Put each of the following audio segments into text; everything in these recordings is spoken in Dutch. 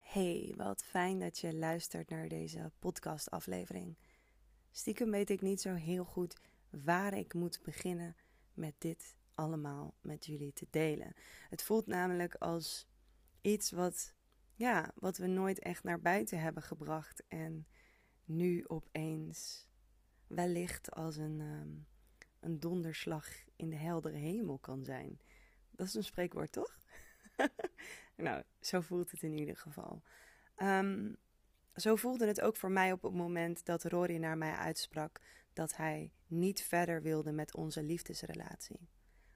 Hey, wat fijn dat je luistert naar deze podcastaflevering. Stiekem weet ik niet zo heel goed waar ik moet beginnen met dit allemaal met jullie te delen. Het voelt namelijk als iets wat, ja, wat we nooit echt naar buiten hebben gebracht en nu opeens wellicht als een, ehm, een donderslag in de heldere hemel kan zijn. Dat is een spreekwoord, toch? nou, zo voelt het in ieder geval. Um, zo voelde het ook voor mij op het moment dat Rory naar mij uitsprak dat hij niet verder wilde met onze liefdesrelatie.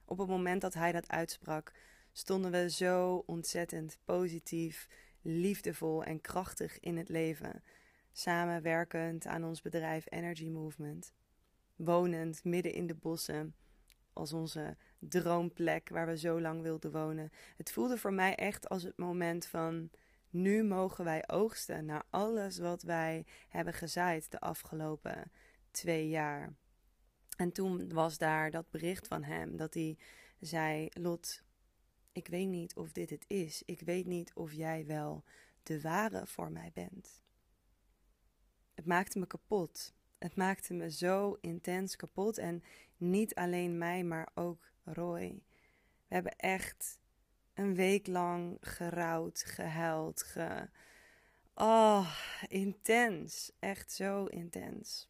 Op het moment dat hij dat uitsprak, stonden we zo ontzettend positief, liefdevol en krachtig in het leven, samenwerkend aan ons bedrijf Energy Movement, wonend midden in de bossen als onze droomplek waar we zo lang wilden wonen. Het voelde voor mij echt als het moment van nu mogen wij oogsten naar alles wat wij hebben gezaaid de afgelopen twee jaar. En toen was daar dat bericht van hem dat hij zei: Lot, ik weet niet of dit het is. Ik weet niet of jij wel de ware voor mij bent. Het maakte me kapot. Het maakte me zo intens kapot. En niet alleen mij, maar ook Roy. We hebben echt een week lang gerouwd, gehuild, ge... Oh, intens. Echt zo intens.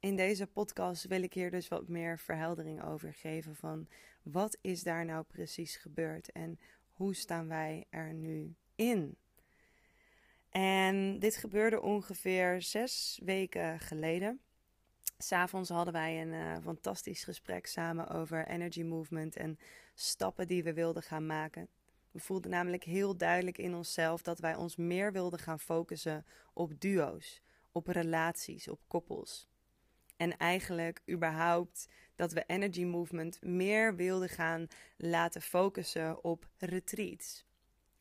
In deze podcast wil ik hier dus wat meer verheldering over geven van wat is daar nou precies gebeurd en hoe staan wij er nu in? En dit gebeurde ongeveer zes weken geleden. S'avonds hadden wij een uh, fantastisch gesprek samen over energy movement en stappen die we wilden gaan maken. We voelden namelijk heel duidelijk in onszelf dat wij ons meer wilden gaan focussen op duo's, op relaties, op koppels. En eigenlijk überhaupt dat we Energy Movement meer wilden gaan laten focussen op retreats.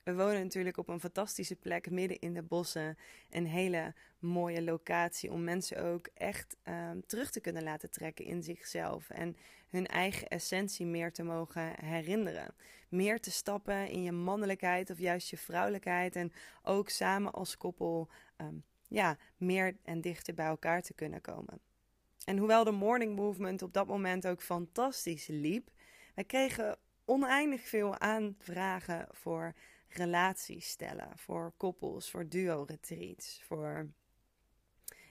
We wonen natuurlijk op een fantastische plek midden in de bossen. Een hele mooie locatie om mensen ook echt um, terug te kunnen laten trekken in zichzelf. En hun eigen essentie meer te mogen herinneren. Meer te stappen in je mannelijkheid of juist je vrouwelijkheid. En ook samen als koppel um, ja, meer en dichter bij elkaar te kunnen komen. En hoewel de morning movement op dat moment ook fantastisch liep, wij kregen oneindig veel aanvragen voor relaties stellen, voor koppels, voor duo-retreats, voor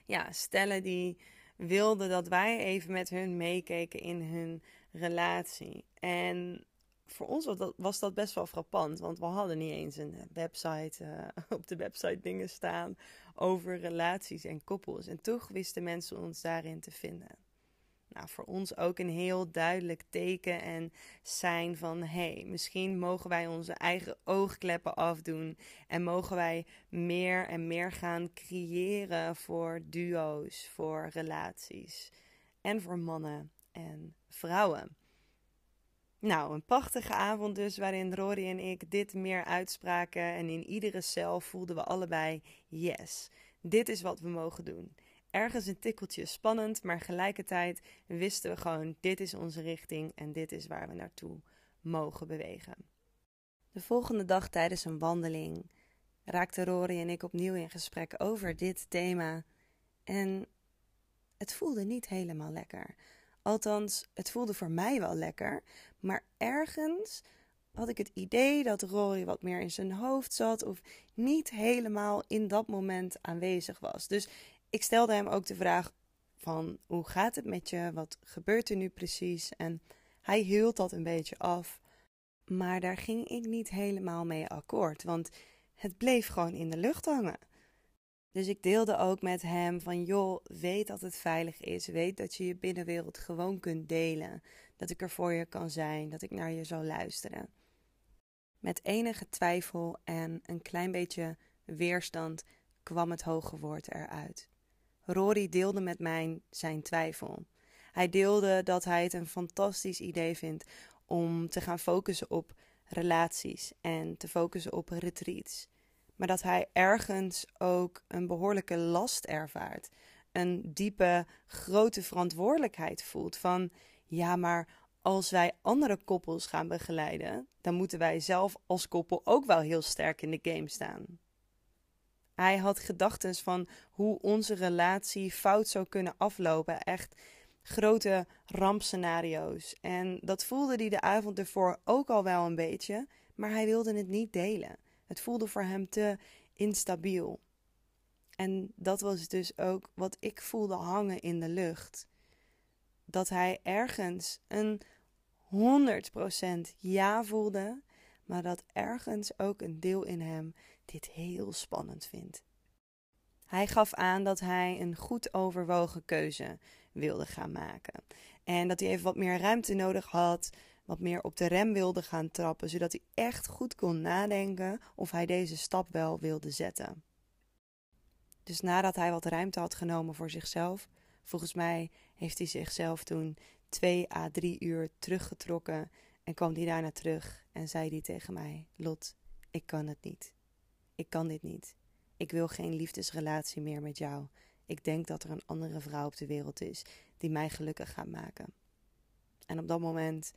ja, stellen die wilden dat wij even met hun meekeken in hun relatie. En voor ons was dat, was dat best wel frappant, want we hadden niet eens een website, uh, op de website dingen staan over relaties en koppels. En toch wisten mensen ons daarin te vinden. Nou, voor ons ook een heel duidelijk teken en zijn van hé, hey, misschien mogen wij onze eigen oogkleppen afdoen en mogen wij meer en meer gaan creëren voor duo's, voor relaties en voor mannen en vrouwen. Nou, een prachtige avond dus, waarin Rory en ik dit meer uitspraken. En in iedere cel voelden we allebei: yes, dit is wat we mogen doen. Ergens een tikkeltje spannend, maar gelijkertijd wisten we gewoon: dit is onze richting en dit is waar we naartoe mogen bewegen. De volgende dag tijdens een wandeling raakten Rory en ik opnieuw in gesprek over dit thema. En het voelde niet helemaal lekker. Althans, het voelde voor mij wel lekker. Maar ergens had ik het idee dat Rory wat meer in zijn hoofd zat of niet helemaal in dat moment aanwezig was. Dus ik stelde hem ook de vraag van hoe gaat het met je? Wat gebeurt er nu precies? En hij hield dat een beetje af. Maar daar ging ik niet helemaal mee akkoord, want het bleef gewoon in de lucht hangen. Dus ik deelde ook met hem van joh, weet dat het veilig is. Weet dat je je binnenwereld gewoon kunt delen. Dat ik er voor je kan zijn, dat ik naar je zal luisteren. Met enige twijfel en een klein beetje weerstand kwam het hoge woord eruit. Rory deelde met mij zijn twijfel. Hij deelde dat hij het een fantastisch idee vindt om te gaan focussen op relaties en te focussen op retreats maar dat hij ergens ook een behoorlijke last ervaart. Een diepe, grote verantwoordelijkheid voelt van ja, maar als wij andere koppels gaan begeleiden, dan moeten wij zelf als koppel ook wel heel sterk in de game staan. Hij had gedachten van hoe onze relatie fout zou kunnen aflopen. Echt grote rampscenario's. En dat voelde hij de avond ervoor ook al wel een beetje, maar hij wilde het niet delen. Het voelde voor hem te instabiel. En dat was dus ook wat ik voelde hangen in de lucht. Dat hij ergens een 100% ja voelde, maar dat ergens ook een deel in hem dit heel spannend vindt. Hij gaf aan dat hij een goed overwogen keuze wilde gaan maken. En dat hij even wat meer ruimte nodig had, wat meer op de rem wilde gaan trappen, zodat hij echt goed kon nadenken of hij deze stap wel wilde zetten. Dus nadat hij wat ruimte had genomen voor zichzelf, volgens mij heeft hij zichzelf toen twee à drie uur teruggetrokken en kwam hij daarna terug en zei hij tegen mij: Lot, ik kan het niet. Ik kan dit niet. Ik wil geen liefdesrelatie meer met jou. Ik denk dat er een andere vrouw op de wereld is die mij gelukkig gaat maken. En op dat moment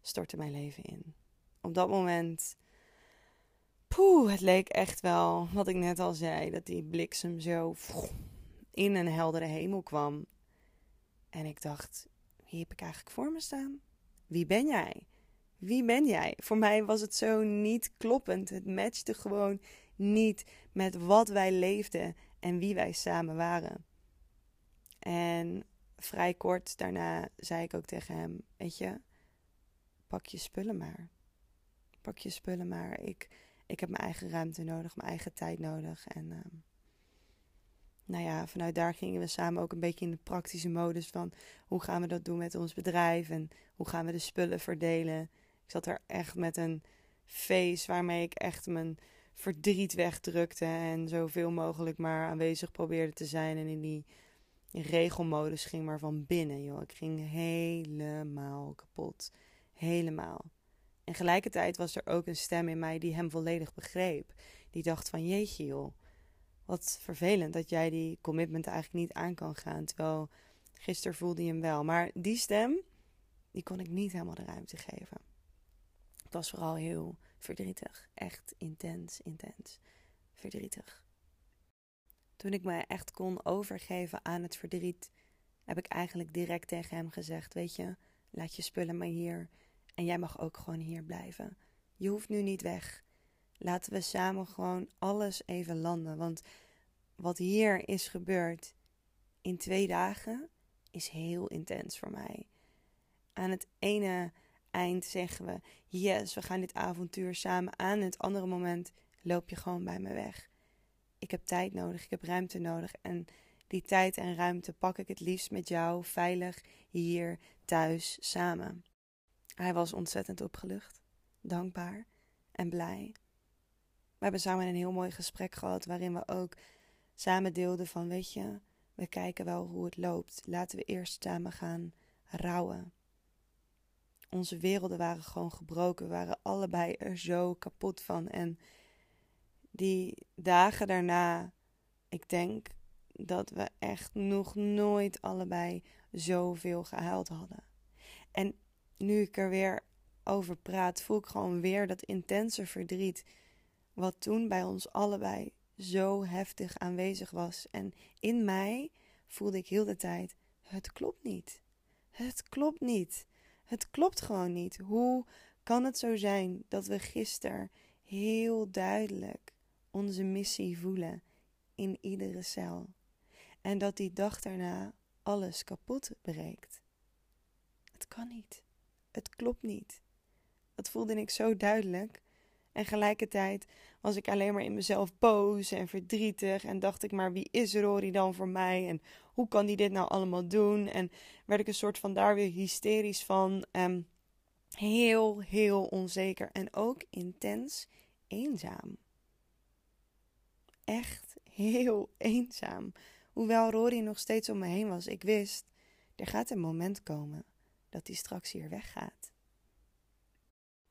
stortte mijn leven in. Op dat moment. Poeh, het leek echt wel, wat ik net al zei, dat die bliksem zo in een heldere hemel kwam. En ik dacht: wie heb ik eigenlijk voor me staan? Wie ben jij? Wie ben jij? Voor mij was het zo niet kloppend. Het matchte gewoon niet met wat wij leefden en wie wij samen waren. En vrij kort daarna zei ik ook tegen hem: Weet je, pak je spullen maar. Pak je spullen maar. Ik, ik heb mijn eigen ruimte nodig, mijn eigen tijd nodig. En uh, nou ja, vanuit daar gingen we samen ook een beetje in de praktische modus van hoe gaan we dat doen met ons bedrijf en hoe gaan we de spullen verdelen. Ik zat er echt met een face waarmee ik echt mijn verdriet wegdrukte en zoveel mogelijk maar aanwezig probeerde te zijn en in die regelmodus ging maar van binnen, joh. Ik ging helemaal kapot. Helemaal. En tegelijkertijd was er ook een stem in mij die hem volledig begreep. Die dacht van jeetje joh, wat vervelend dat jij die commitment eigenlijk niet aan kan gaan. Terwijl gisteren voelde je hem wel. Maar die stem, die kon ik niet helemaal de ruimte geven. Was vooral heel verdrietig. Echt intens, intens verdrietig. Toen ik me echt kon overgeven aan het verdriet, heb ik eigenlijk direct tegen hem gezegd: Weet je, laat je spullen maar hier. En jij mag ook gewoon hier blijven. Je hoeft nu niet weg. Laten we samen gewoon alles even landen. Want wat hier is gebeurd in twee dagen is heel intens voor mij. Aan het ene eind zeggen we: Yes, we gaan dit avontuur samen aan. En het andere moment loop je gewoon bij me weg. Ik heb tijd nodig, ik heb ruimte nodig. En die tijd en ruimte pak ik het liefst met jou, veilig hier thuis samen. Hij was ontzettend opgelucht, dankbaar en blij. We hebben samen een heel mooi gesprek gehad waarin we ook samen deelden van weet je, we kijken wel hoe het loopt. Laten we eerst samen gaan rouwen. Onze werelden waren gewoon gebroken. We waren allebei er zo kapot van. En die dagen daarna, ik denk dat we echt nog nooit allebei zoveel gehuild hadden. En nu ik er weer over praat, voel ik gewoon weer dat intense verdriet. Wat toen bij ons allebei zo heftig aanwezig was. En in mij voelde ik heel de tijd: het klopt niet. Het klopt niet. Het klopt gewoon niet. Hoe kan het zo zijn dat we gisteren heel duidelijk onze missie voelen in iedere cel en dat die dag daarna alles kapot breekt? Het kan niet. Het klopt niet. Dat voelde ik zo duidelijk. En gelijkertijd was ik alleen maar in mezelf boos en verdrietig. En dacht ik maar, wie is Rory dan voor mij? En hoe kan die dit nou allemaal doen? En werd ik een soort van daar weer hysterisch van. Um, heel, heel onzeker. En ook intens eenzaam. Echt heel eenzaam. Hoewel Rory nog steeds om me heen was, ik wist, er gaat een moment komen dat hij straks hier weggaat.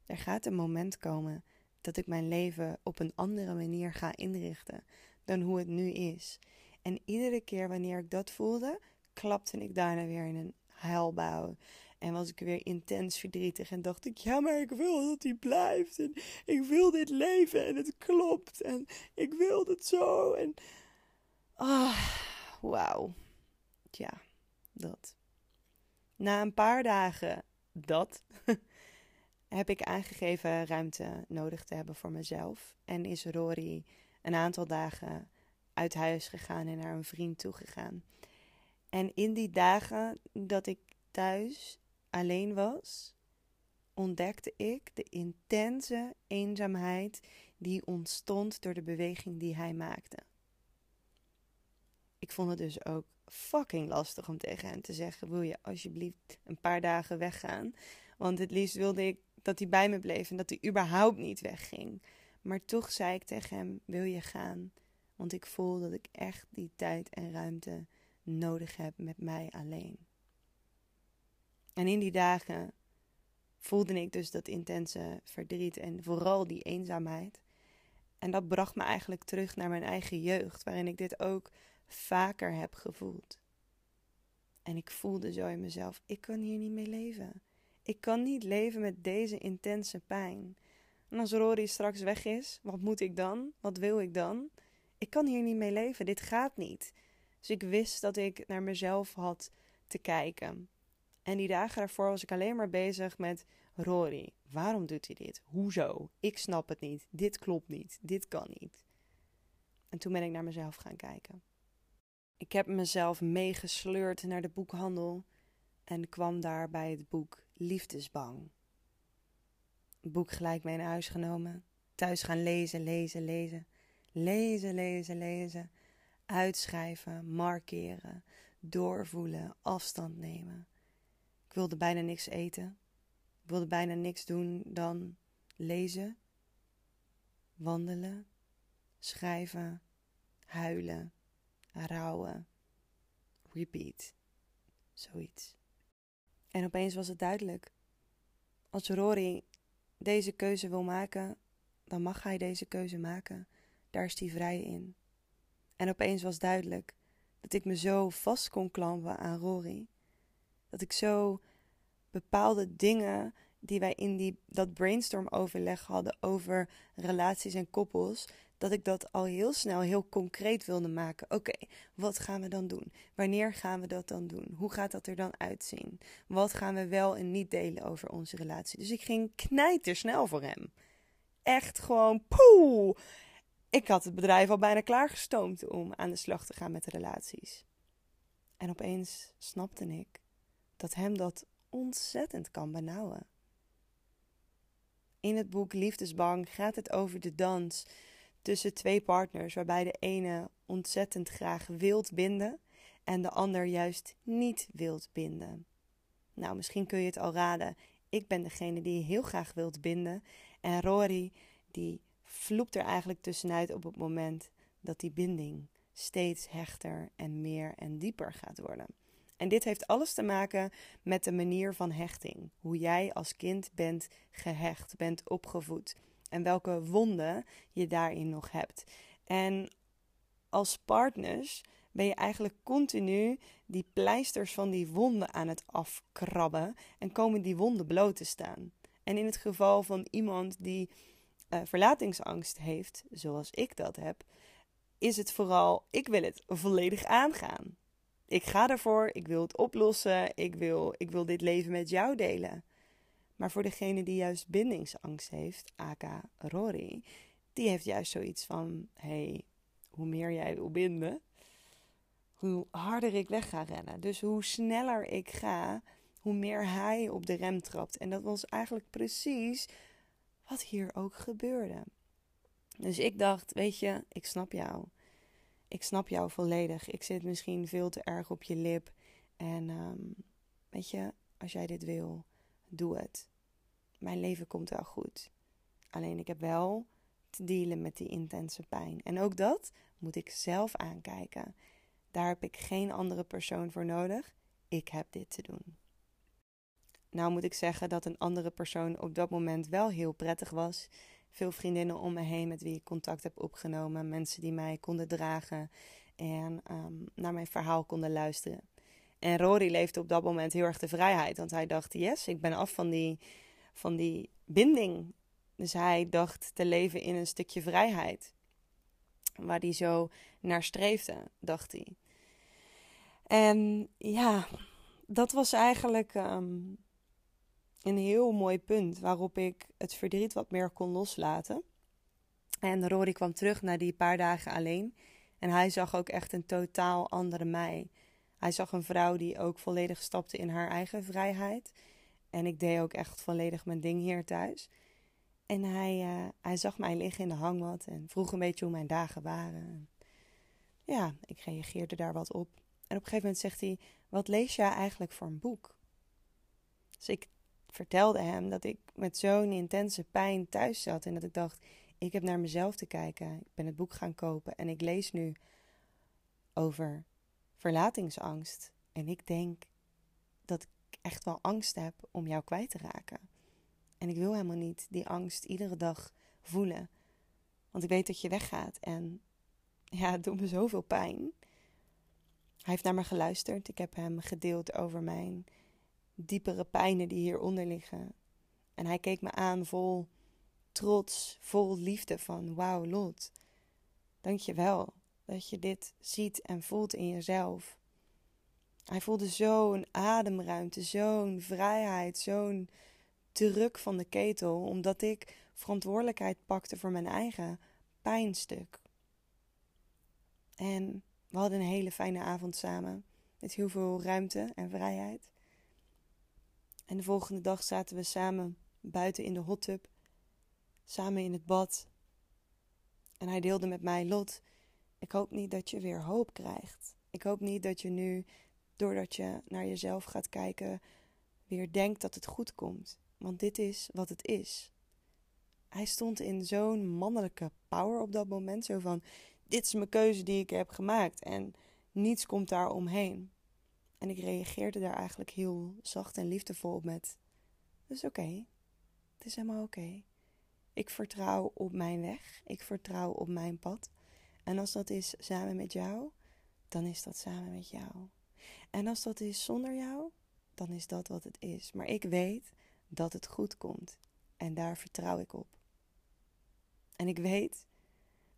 Er gaat een moment komen dat ik mijn leven op een andere manier ga inrichten dan hoe het nu is. En iedere keer wanneer ik dat voelde, klapte ik daarna weer in een huilbouw. En was ik weer intens verdrietig en dacht ik, ja, maar ik wil dat hij blijft. En ik wil dit leven en het klopt. En ik wil het zo. En ah, wauw. Ja, dat. Na een paar dagen dat heb ik aangegeven ruimte nodig te hebben voor mezelf. En is Rory een aantal dagen uit huis gegaan en naar een vriend toegegaan. En in die dagen dat ik thuis alleen was, ontdekte ik de intense eenzaamheid die ontstond door de beweging die hij maakte. Ik vond het dus ook fucking lastig om tegen hem te zeggen: Wil je alsjeblieft een paar dagen weggaan? Want het liefst wilde ik dat hij bij me bleef en dat hij überhaupt niet wegging. Maar toch zei ik tegen hem: Wil je gaan? Want ik voel dat ik echt die tijd en ruimte nodig heb met mij alleen. En in die dagen voelde ik dus dat intense verdriet en vooral die eenzaamheid. En dat bracht me eigenlijk terug naar mijn eigen jeugd, waarin ik dit ook vaker heb gevoeld. En ik voelde zo in mezelf: ik kan hier niet mee leven. Ik kan niet leven met deze intense pijn. En als Rory straks weg is, wat moet ik dan? Wat wil ik dan? Ik kan hier niet mee leven. Dit gaat niet. Dus ik wist dat ik naar mezelf had te kijken. En die dagen daarvoor was ik alleen maar bezig met Rory. Waarom doet hij dit? Hoezo? Ik snap het niet. Dit klopt niet. Dit kan niet. En toen ben ik naar mezelf gaan kijken. Ik heb mezelf meegesleurd naar de boekhandel en kwam daar bij het boek Liefdesbang. Boek gelijk mee naar huis genomen. Thuis gaan lezen, lezen, lezen. Lezen, lezen, lezen. Uitschrijven, markeren, doorvoelen, afstand nemen. Ik wilde bijna niks eten. Ik wilde bijna niks doen dan lezen, wandelen, schrijven, huilen, rouwen, repeat. Zoiets. En opeens was het duidelijk. Als Rory deze keuze wil maken, dan mag hij deze keuze maken. Daar is hij vrij in. En opeens was duidelijk dat ik me zo vast kon klampen aan Rory. Dat ik zo bepaalde dingen die wij in die, dat brainstorm overleg hadden over relaties en koppels, dat ik dat al heel snel heel concreet wilde maken. Oké, wat gaan we dan doen? Wanneer gaan we dat dan doen? Hoe gaat dat er dan uitzien? Wat gaan we wel en niet delen over onze relatie? Dus ik ging knijter snel voor hem. Echt gewoon poeh. Ik had het bedrijf al bijna klaargestoomd om aan de slag te gaan met de relaties. En opeens snapte ik dat hem dat ontzettend kan benauwen. In het boek Liefdesbang gaat het over de dans tussen twee partners, waarbij de ene ontzettend graag wilt binden en de ander juist niet wilt binden. Nou, misschien kun je het al raden. Ik ben degene die heel graag wilt binden en Rory die vloept er eigenlijk tussenuit op het moment dat die binding steeds hechter en meer en dieper gaat worden. En dit heeft alles te maken met de manier van hechting. Hoe jij als kind bent gehecht, bent opgevoed. En welke wonden je daarin nog hebt. En als partners ben je eigenlijk continu die pleisters van die wonden aan het afkrabben. En komen die wonden bloot te staan. En in het geval van iemand die uh, verlatingsangst heeft, zoals ik dat heb, is het vooral: ik wil het volledig aangaan. Ik ga ervoor, ik wil het oplossen, ik wil, ik wil dit leven met jou delen. Maar voor degene die juist bindingsangst heeft, aka Rory, die heeft juist zoiets van: hey, hoe meer jij wil binden, hoe harder ik weg ga rennen. Dus hoe sneller ik ga, hoe meer hij op de rem trapt. En dat was eigenlijk precies wat hier ook gebeurde. Dus ik dacht: weet je, ik snap jou ik snap jou volledig. Ik zit misschien veel te erg op je lip. En um, weet je, als jij dit wil, doe het. Mijn leven komt wel goed. Alleen ik heb wel te dealen met die intense pijn. En ook dat moet ik zelf aankijken. Daar heb ik geen andere persoon voor nodig. Ik heb dit te doen. Nou moet ik zeggen dat een andere persoon op dat moment wel heel prettig was veel vriendinnen om me heen met wie ik contact heb opgenomen. Mensen die mij konden dragen en um, naar mijn verhaal konden luisteren. En Rory leefde op dat moment heel erg de vrijheid. Want hij dacht, yes, ik ben af van die, van die binding. Dus hij dacht te leven in een stukje vrijheid. Waar hij zo naar streefde, dacht hij. En ja, dat was eigenlijk ehm, een heel mooi punt waarop ik het verdriet wat meer kon loslaten. En Rory kwam terug na die paar dagen alleen. En hij zag ook echt een totaal andere mij. Hij zag een vrouw die ook volledig stapte in haar eigen vrijheid. En ik deed ook echt volledig mijn ding hier thuis. En hij, uh, hij zag mij liggen in de hangmat en vroeg een beetje hoe mijn dagen waren. Ja, ik reageerde daar wat op. En op een gegeven moment zegt hij: Wat lees jij eigenlijk voor een boek? Dus ik vertelde hem dat ik met zo'n intense pijn thuis zat en dat ik dacht: Ik heb naar mezelf te kijken. Ik ben het boek gaan kopen en ik lees nu over verlatingsangst. En ik denk dat ik echt wel angst heb om jou kwijt te raken. En ik wil helemaal niet die angst iedere dag voelen. Want ik weet dat je weggaat en ja, het doet me zoveel pijn. Hij heeft naar me geluisterd. Ik heb hem gedeeld over mijn diepere pijnen die hieronder liggen. En hij keek me aan vol trots, vol liefde van wauw Lot, dank je wel dat je dit ziet en voelt in jezelf. Hij voelde zo'n ademruimte, zo'n vrijheid, zo'n druk van de ketel, omdat ik verantwoordelijkheid pakte voor mijn eigen pijnstuk. En we hadden een hele fijne avond samen, met heel veel ruimte en vrijheid. En de volgende dag zaten we samen buiten in de hot tub, samen in het bad. En hij deelde met mij, Lot, ik hoop niet dat je weer hoop krijgt. Ik hoop niet dat je nu, doordat je naar jezelf gaat kijken, weer denkt dat het goed komt. Want dit is wat het is. Hij stond in zo'n mannelijke power op dat moment. Zo van: Dit is mijn keuze die ik heb gemaakt. En niets komt daar omheen. En ik reageerde daar eigenlijk heel zacht en liefdevol op met: Het is oké. Het is helemaal oké. Ik vertrouw op mijn weg. Ik vertrouw op mijn pad. En als dat is samen met jou, dan is dat samen met jou. En als dat is zonder jou, dan is dat wat het is. Maar ik weet dat het goed komt. En daar vertrouw ik op. En ik weet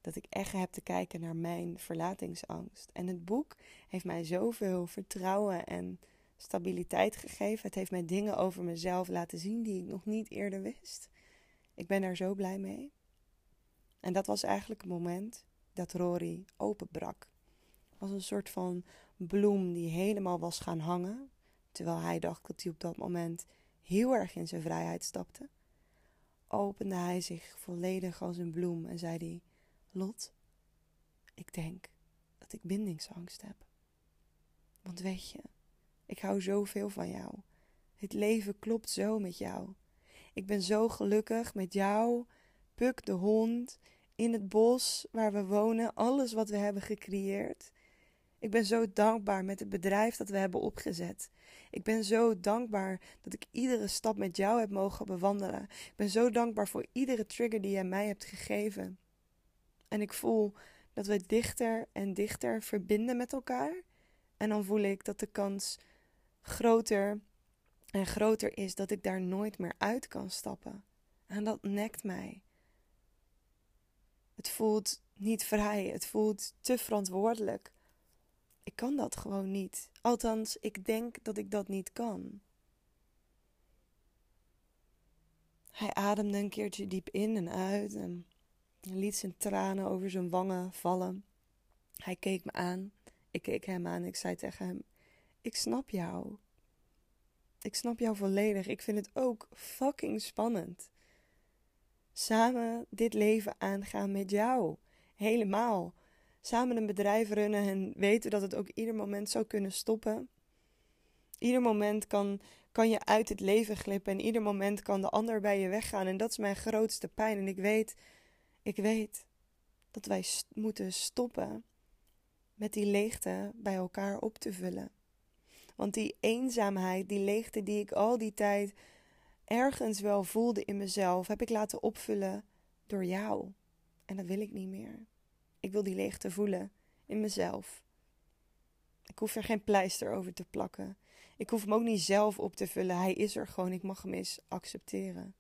dat ik echt heb te kijken naar mijn verlatingsangst. En het boek heeft mij zoveel vertrouwen en stabiliteit gegeven. Het heeft mij dingen over mezelf laten zien die ik nog niet eerder wist. Ik ben daar zo blij mee. En dat was eigenlijk het moment dat Rory openbrak. Als een soort van bloem die helemaal was gaan hangen, terwijl hij dacht dat hij op dat moment heel erg in zijn vrijheid stapte. Opende hij zich volledig als een bloem en zei hij: Lot, ik denk dat ik bindingsangst heb. Want weet je, ik hou zoveel van jou. Het leven klopt zo met jou. Ik ben zo gelukkig met jou, Puk de hond, in het bos waar we wonen, alles wat we hebben gecreëerd. Ik ben zo dankbaar met het bedrijf dat we hebben opgezet. Ik ben zo dankbaar dat ik iedere stap met jou heb mogen bewandelen. Ik ben zo dankbaar voor iedere trigger die jij mij hebt gegeven. En ik voel dat we dichter en dichter verbinden met elkaar. En dan voel ik dat de kans groter en groter is dat ik daar nooit meer uit kan stappen. En dat nekt mij. Het voelt niet vrij, het voelt te verantwoordelijk. Ik kan dat gewoon niet. Althans, ik denk dat ik dat niet kan. Hij ademde een keertje diep in en uit en liet zijn tranen over zijn wangen vallen. Hij keek me aan. Ik keek hem aan. Ik zei tegen hem: Ik snap jou. Ik snap jou volledig. Ik vind het ook fucking spannend samen dit leven aangaan met jou. Helemaal. Samen een bedrijf runnen en weten dat het ook ieder moment zou kunnen stoppen. Ieder moment kan, kan je uit het leven glippen en ieder moment kan de ander bij je weggaan. En dat is mijn grootste pijn. En ik weet, ik weet dat wij moeten stoppen met die leegte bij elkaar op te vullen. Want die eenzaamheid, die leegte die ik al die tijd ergens wel voelde in mezelf, heb ik laten opvullen door jou. En dat wil ik niet meer. Ik wil die leegte voelen in mezelf. Ik hoef er geen pleister over te plakken. Ik hoef hem ook niet zelf op te vullen. Hij is er gewoon. Ik mag hem eens accepteren.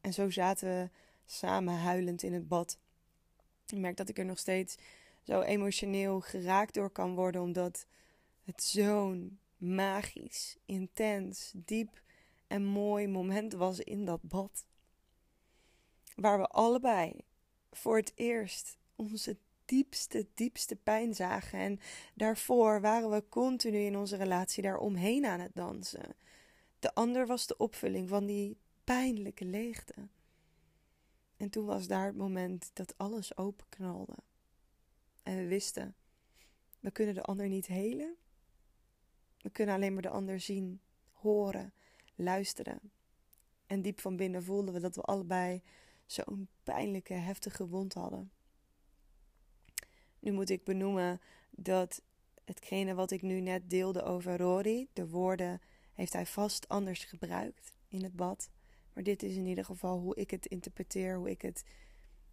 En zo zaten we samen huilend in het bad. Ik merk dat ik er nog steeds zo emotioneel geraakt door kan worden, omdat het zo'n magisch, intens, diep en mooi moment was in dat bad. Waar we allebei voor het eerst onze diepste, diepste pijn zagen. En daarvoor waren we continu in onze relatie daar omheen aan het dansen. De ander was de opvulling van die pijnlijke leegte. En toen was daar het moment dat alles openknalde. En we wisten, we kunnen de ander niet helen. We kunnen alleen maar de ander zien, horen, luisteren. En diep van binnen voelden we dat we allebei zo'n pijnlijke, heftige wond hadden. Nu moet ik benoemen dat hetgene wat ik nu net deelde over Rory, de woorden heeft hij vast anders gebruikt in het bad. Maar dit is in ieder geval hoe ik het interpreteer, hoe ik het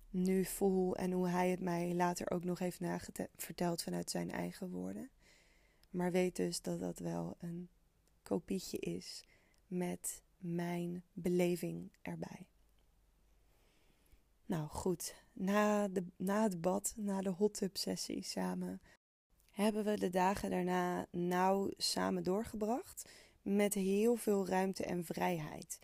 nu voel en hoe hij het mij later ook nog heeft verteld vanuit zijn eigen woorden. Maar weet dus dat dat wel een kopietje is met mijn beleving erbij. Nou goed, na, de, na het bad, na de hot tub sessie samen, hebben we de dagen daarna nauw samen doorgebracht met heel veel ruimte en vrijheid.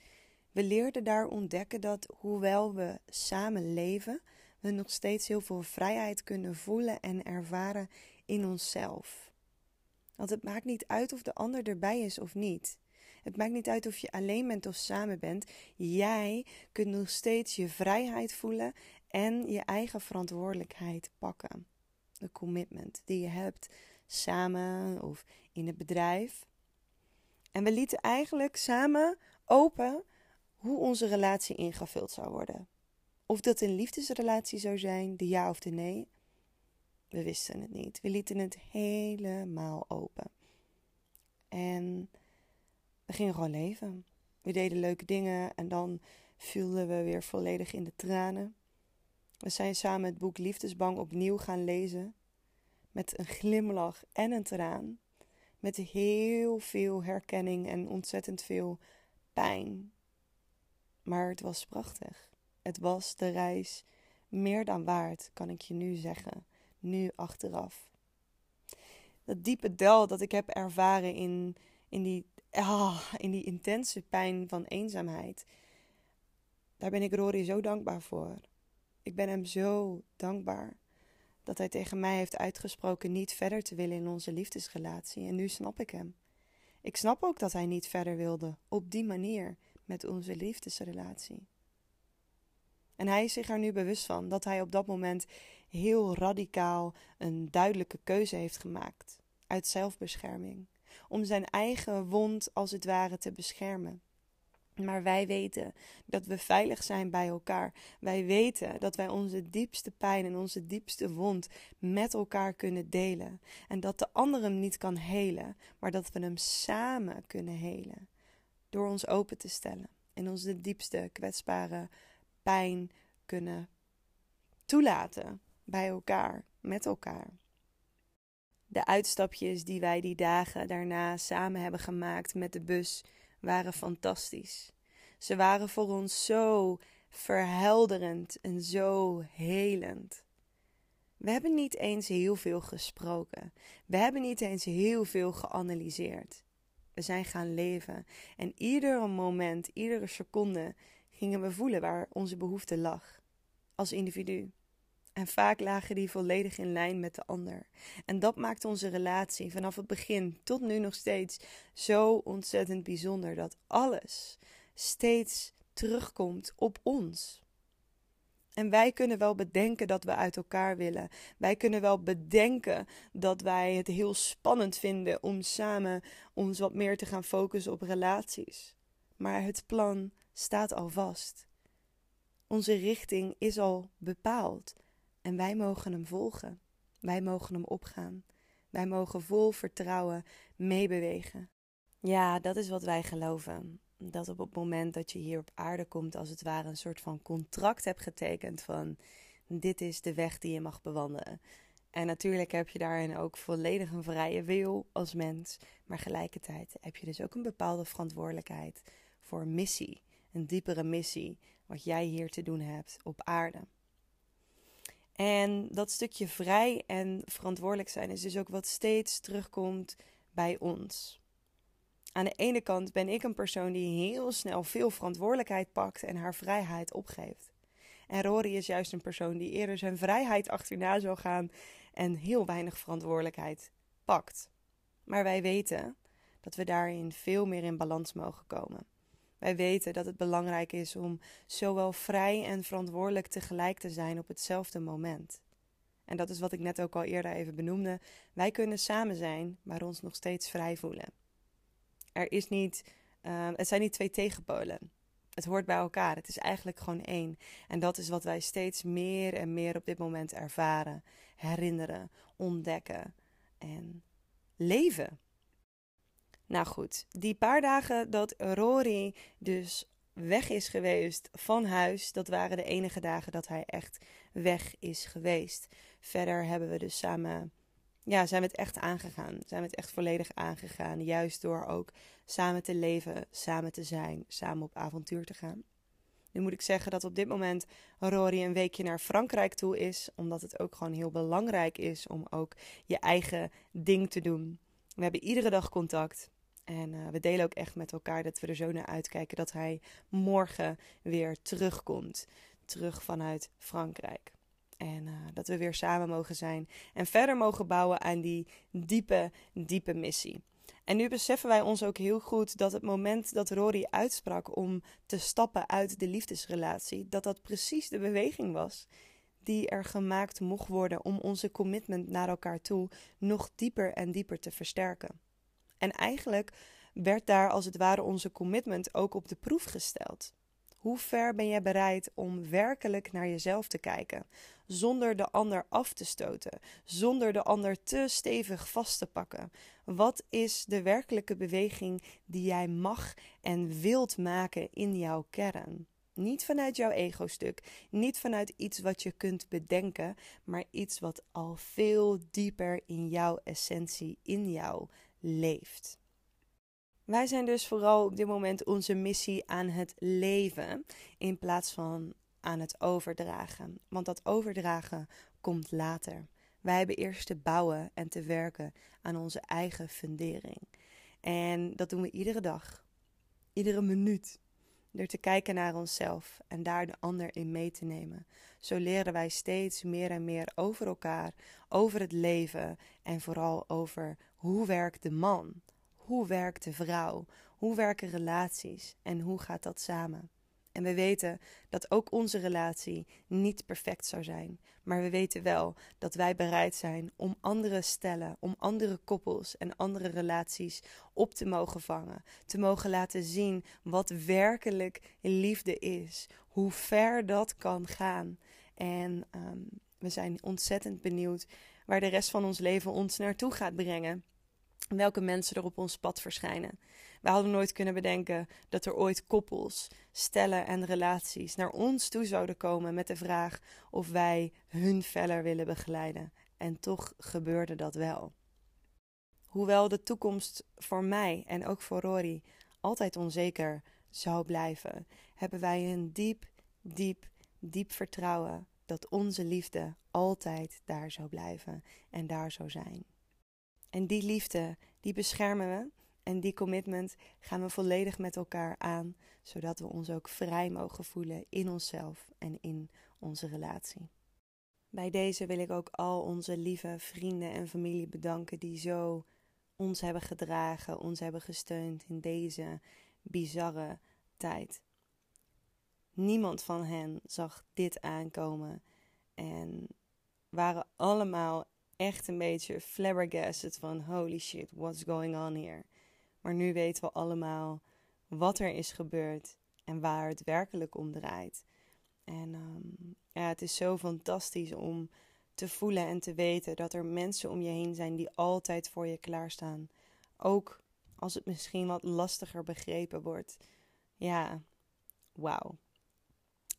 We leerden daar ontdekken dat hoewel we samen leven, we nog steeds heel veel vrijheid kunnen voelen en ervaren in onszelf. Want het maakt niet uit of de ander erbij is of niet. Het maakt niet uit of je alleen bent of samen bent. Jij kunt nog steeds je vrijheid voelen en je eigen verantwoordelijkheid pakken. De commitment die je hebt samen of in het bedrijf. En we lieten eigenlijk samen open hoe onze relatie ingevuld zou worden. Of dat een liefdesrelatie zou zijn, de ja of de nee. We wisten het niet. We lieten het helemaal open. En we gingen gewoon leven. We deden leuke dingen en dan vielen we weer volledig in de tranen. We zijn samen het boek Liefdesbang opnieuw gaan lezen. Met een glimlach en een traan. Met heel veel herkenning en ontzettend veel pijn. Maar het was prachtig. Het was de reis meer dan waard, kan ik je nu zeggen. Nu achteraf. Dat diepe dal dat ik heb ervaren in, in die ah, in die intense pijn van eenzaamheid. Daar ben ik Rory zo dankbaar voor. Ik ben hem zo dankbaar dat hij tegen mij heeft uitgesproken niet verder te willen in onze liefdesrelatie. En nu snap ik hem. Ik snap ook dat hij niet verder wilde op die manier met onze liefdesrelatie. En hij is zich er nu bewust van dat hij op dat moment heel radicaal een duidelijke keuze heeft gemaakt uit zelfbescherming om zijn eigen wond als het ware te beschermen. Maar wij weten dat we veilig zijn bij elkaar. Wij weten dat wij onze diepste pijn en onze diepste wond met elkaar kunnen delen. En dat de ander hem niet kan helen, maar dat we hem samen kunnen helen. Door ons open te stellen en onze diepste kwetsbare pijn kunnen toelaten bij elkaar, met elkaar. De uitstapjes die wij die dagen daarna samen hebben gemaakt met de bus waren fantastisch. Ze waren voor ons zo verhelderend en zo helend. We hebben niet eens heel veel gesproken. We hebben niet eens heel veel geanalyseerd. We zijn gaan leven en ieder moment, iedere seconde gingen we voelen waar onze behoefte lag als individu. En vaak lagen die volledig in lijn met de ander. En dat maakt onze relatie vanaf het begin tot nu nog steeds zo ontzettend bijzonder dat alles steeds terugkomt op ons. En wij kunnen wel bedenken dat we uit elkaar willen. Wij kunnen wel bedenken dat wij het heel spannend vinden om samen ons wat meer te gaan focussen op relaties. Maar het plan staat al vast. Onze richting is al bepaald. En wij mogen hem volgen. Wij mogen hem opgaan. Wij mogen vol vertrouwen meebewegen. Ja, dat is wat wij geloven. Dat op het moment dat je hier op aarde komt, als het ware een soort van contract hebt getekend van dit is de weg die je mag bewandelen. En natuurlijk heb je daarin ook volledig een vrije wil als mens. Maar tegelijkertijd heb je dus ook een bepaalde verantwoordelijkheid voor missie. Een diepere missie, wat jij hier te doen hebt op aarde. En dat stukje vrij en verantwoordelijk zijn is dus ook wat steeds terugkomt bij ons. Aan de ene kant ben ik een persoon die heel snel veel verantwoordelijkheid pakt en haar vrijheid opgeeft. En Rory is juist een persoon die eerder zijn vrijheid achterna zal gaan en heel weinig verantwoordelijkheid pakt. Maar wij weten dat we daarin veel meer in balans mogen komen. Wij weten dat het belangrijk is om zowel vrij en verantwoordelijk tegelijk te zijn op hetzelfde moment. En dat is wat ik net ook al eerder even benoemde. Wij kunnen samen zijn, maar ons nog steeds vrij voelen. Er is niet, uh, het zijn niet twee tegenpolen. Het hoort bij elkaar. Het is eigenlijk gewoon één. En dat is wat wij steeds meer en meer op dit moment ervaren, herinneren, ontdekken en leven. Nou goed, die paar dagen dat Rory dus weg is geweest van huis, dat waren de enige dagen dat hij echt weg is geweest. Verder hebben we dus samen, ja, zijn we het echt aangegaan. Zijn we het echt volledig aangegaan. Juist door ook samen te leven, samen te zijn, samen op avontuur te gaan. Nu moet ik zeggen dat op dit moment Rory een weekje naar Frankrijk toe is, omdat het ook gewoon heel belangrijk is om ook je eigen ding te doen. We hebben iedere dag contact. En uh, we delen ook echt met elkaar dat we er zo naar uitkijken dat hij morgen weer terugkomt. Terug vanuit Frankrijk. En uh, dat we weer samen mogen zijn en verder mogen bouwen aan die diepe, diepe missie. En nu beseffen wij ons ook heel goed dat het moment dat Rory uitsprak om te stappen uit de liefdesrelatie, dat dat precies de beweging was die er gemaakt mocht worden om onze commitment naar elkaar toe nog dieper en dieper te versterken. En eigenlijk werd daar als het ware onze commitment ook op de proef gesteld. Hoe ver ben jij bereid om werkelijk naar jezelf te kijken, zonder de ander af te stoten, zonder de ander te stevig vast te pakken? Wat is de werkelijke beweging die jij mag en wilt maken in jouw kern? Niet vanuit jouw ego-stuk, niet vanuit iets wat je kunt bedenken, maar iets wat al veel dieper in jouw essentie, in jou leeft. Wij zijn dus vooral op dit moment onze missie aan het leven in plaats van aan het overdragen. Want dat overdragen komt later. Wij hebben eerst te bouwen en te werken aan onze eigen fundering. En dat doen we iedere dag, iedere minuut. Door te kijken naar onszelf en daar de ander in mee te nemen. Zo leren wij steeds meer en meer over elkaar, over het leven en vooral over hoe werkt de man? Hoe werkt de vrouw? Hoe werken relaties? En hoe gaat dat samen? En we weten dat ook onze relatie niet perfect zou zijn. Maar we weten wel dat wij bereid zijn om andere stellen, om andere koppels en andere relaties op te mogen vangen. Te mogen laten zien wat werkelijk liefde is. Hoe ver dat kan gaan. En um, we zijn ontzettend benieuwd waar de rest van ons leven ons naartoe gaat brengen welke mensen er op ons pad verschijnen. We hadden nooit kunnen bedenken dat er ooit koppels, stellen en relaties naar ons toe zouden komen met de vraag of wij hun verder willen begeleiden. En toch gebeurde dat wel. Hoewel de toekomst voor mij en ook voor Rory altijd onzeker zou blijven, hebben wij een diep, diep, diep vertrouwen dat onze liefde altijd daar zou blijven en daar zou zijn. En die liefde, die beschermen we. En die commitment gaan we volledig met elkaar aan, zodat we ons ook vrij mogen voelen in onszelf en in onze relatie. Bij deze wil ik ook al onze lieve vrienden en familie bedanken die zo ons hebben gedragen, ons hebben gesteund in deze bizarre tijd. Niemand van hen zag dit aankomen en waren allemaal echt een beetje flabbergasted van holy shit, what's going on here? Maar nu weten we allemaal wat er is gebeurd en waar het werkelijk om draait. En um, ja, het is zo fantastisch om te voelen en te weten dat er mensen om je heen zijn die altijd voor je klaarstaan. Ook als het misschien wat lastiger begrepen wordt. Ja, wauw.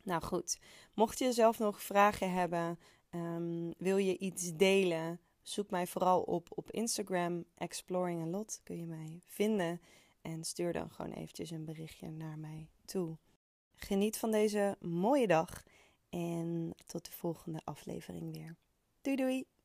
Nou goed, mocht je zelf nog vragen hebben Ehm, wil je iets delen? Zoek mij vooral op op Instagram, Exploring a Lot. Kun je mij vinden en stuur dan gewoon eventjes een berichtje naar mij toe. Geniet van deze mooie dag en tot de volgende aflevering weer. Doei doei!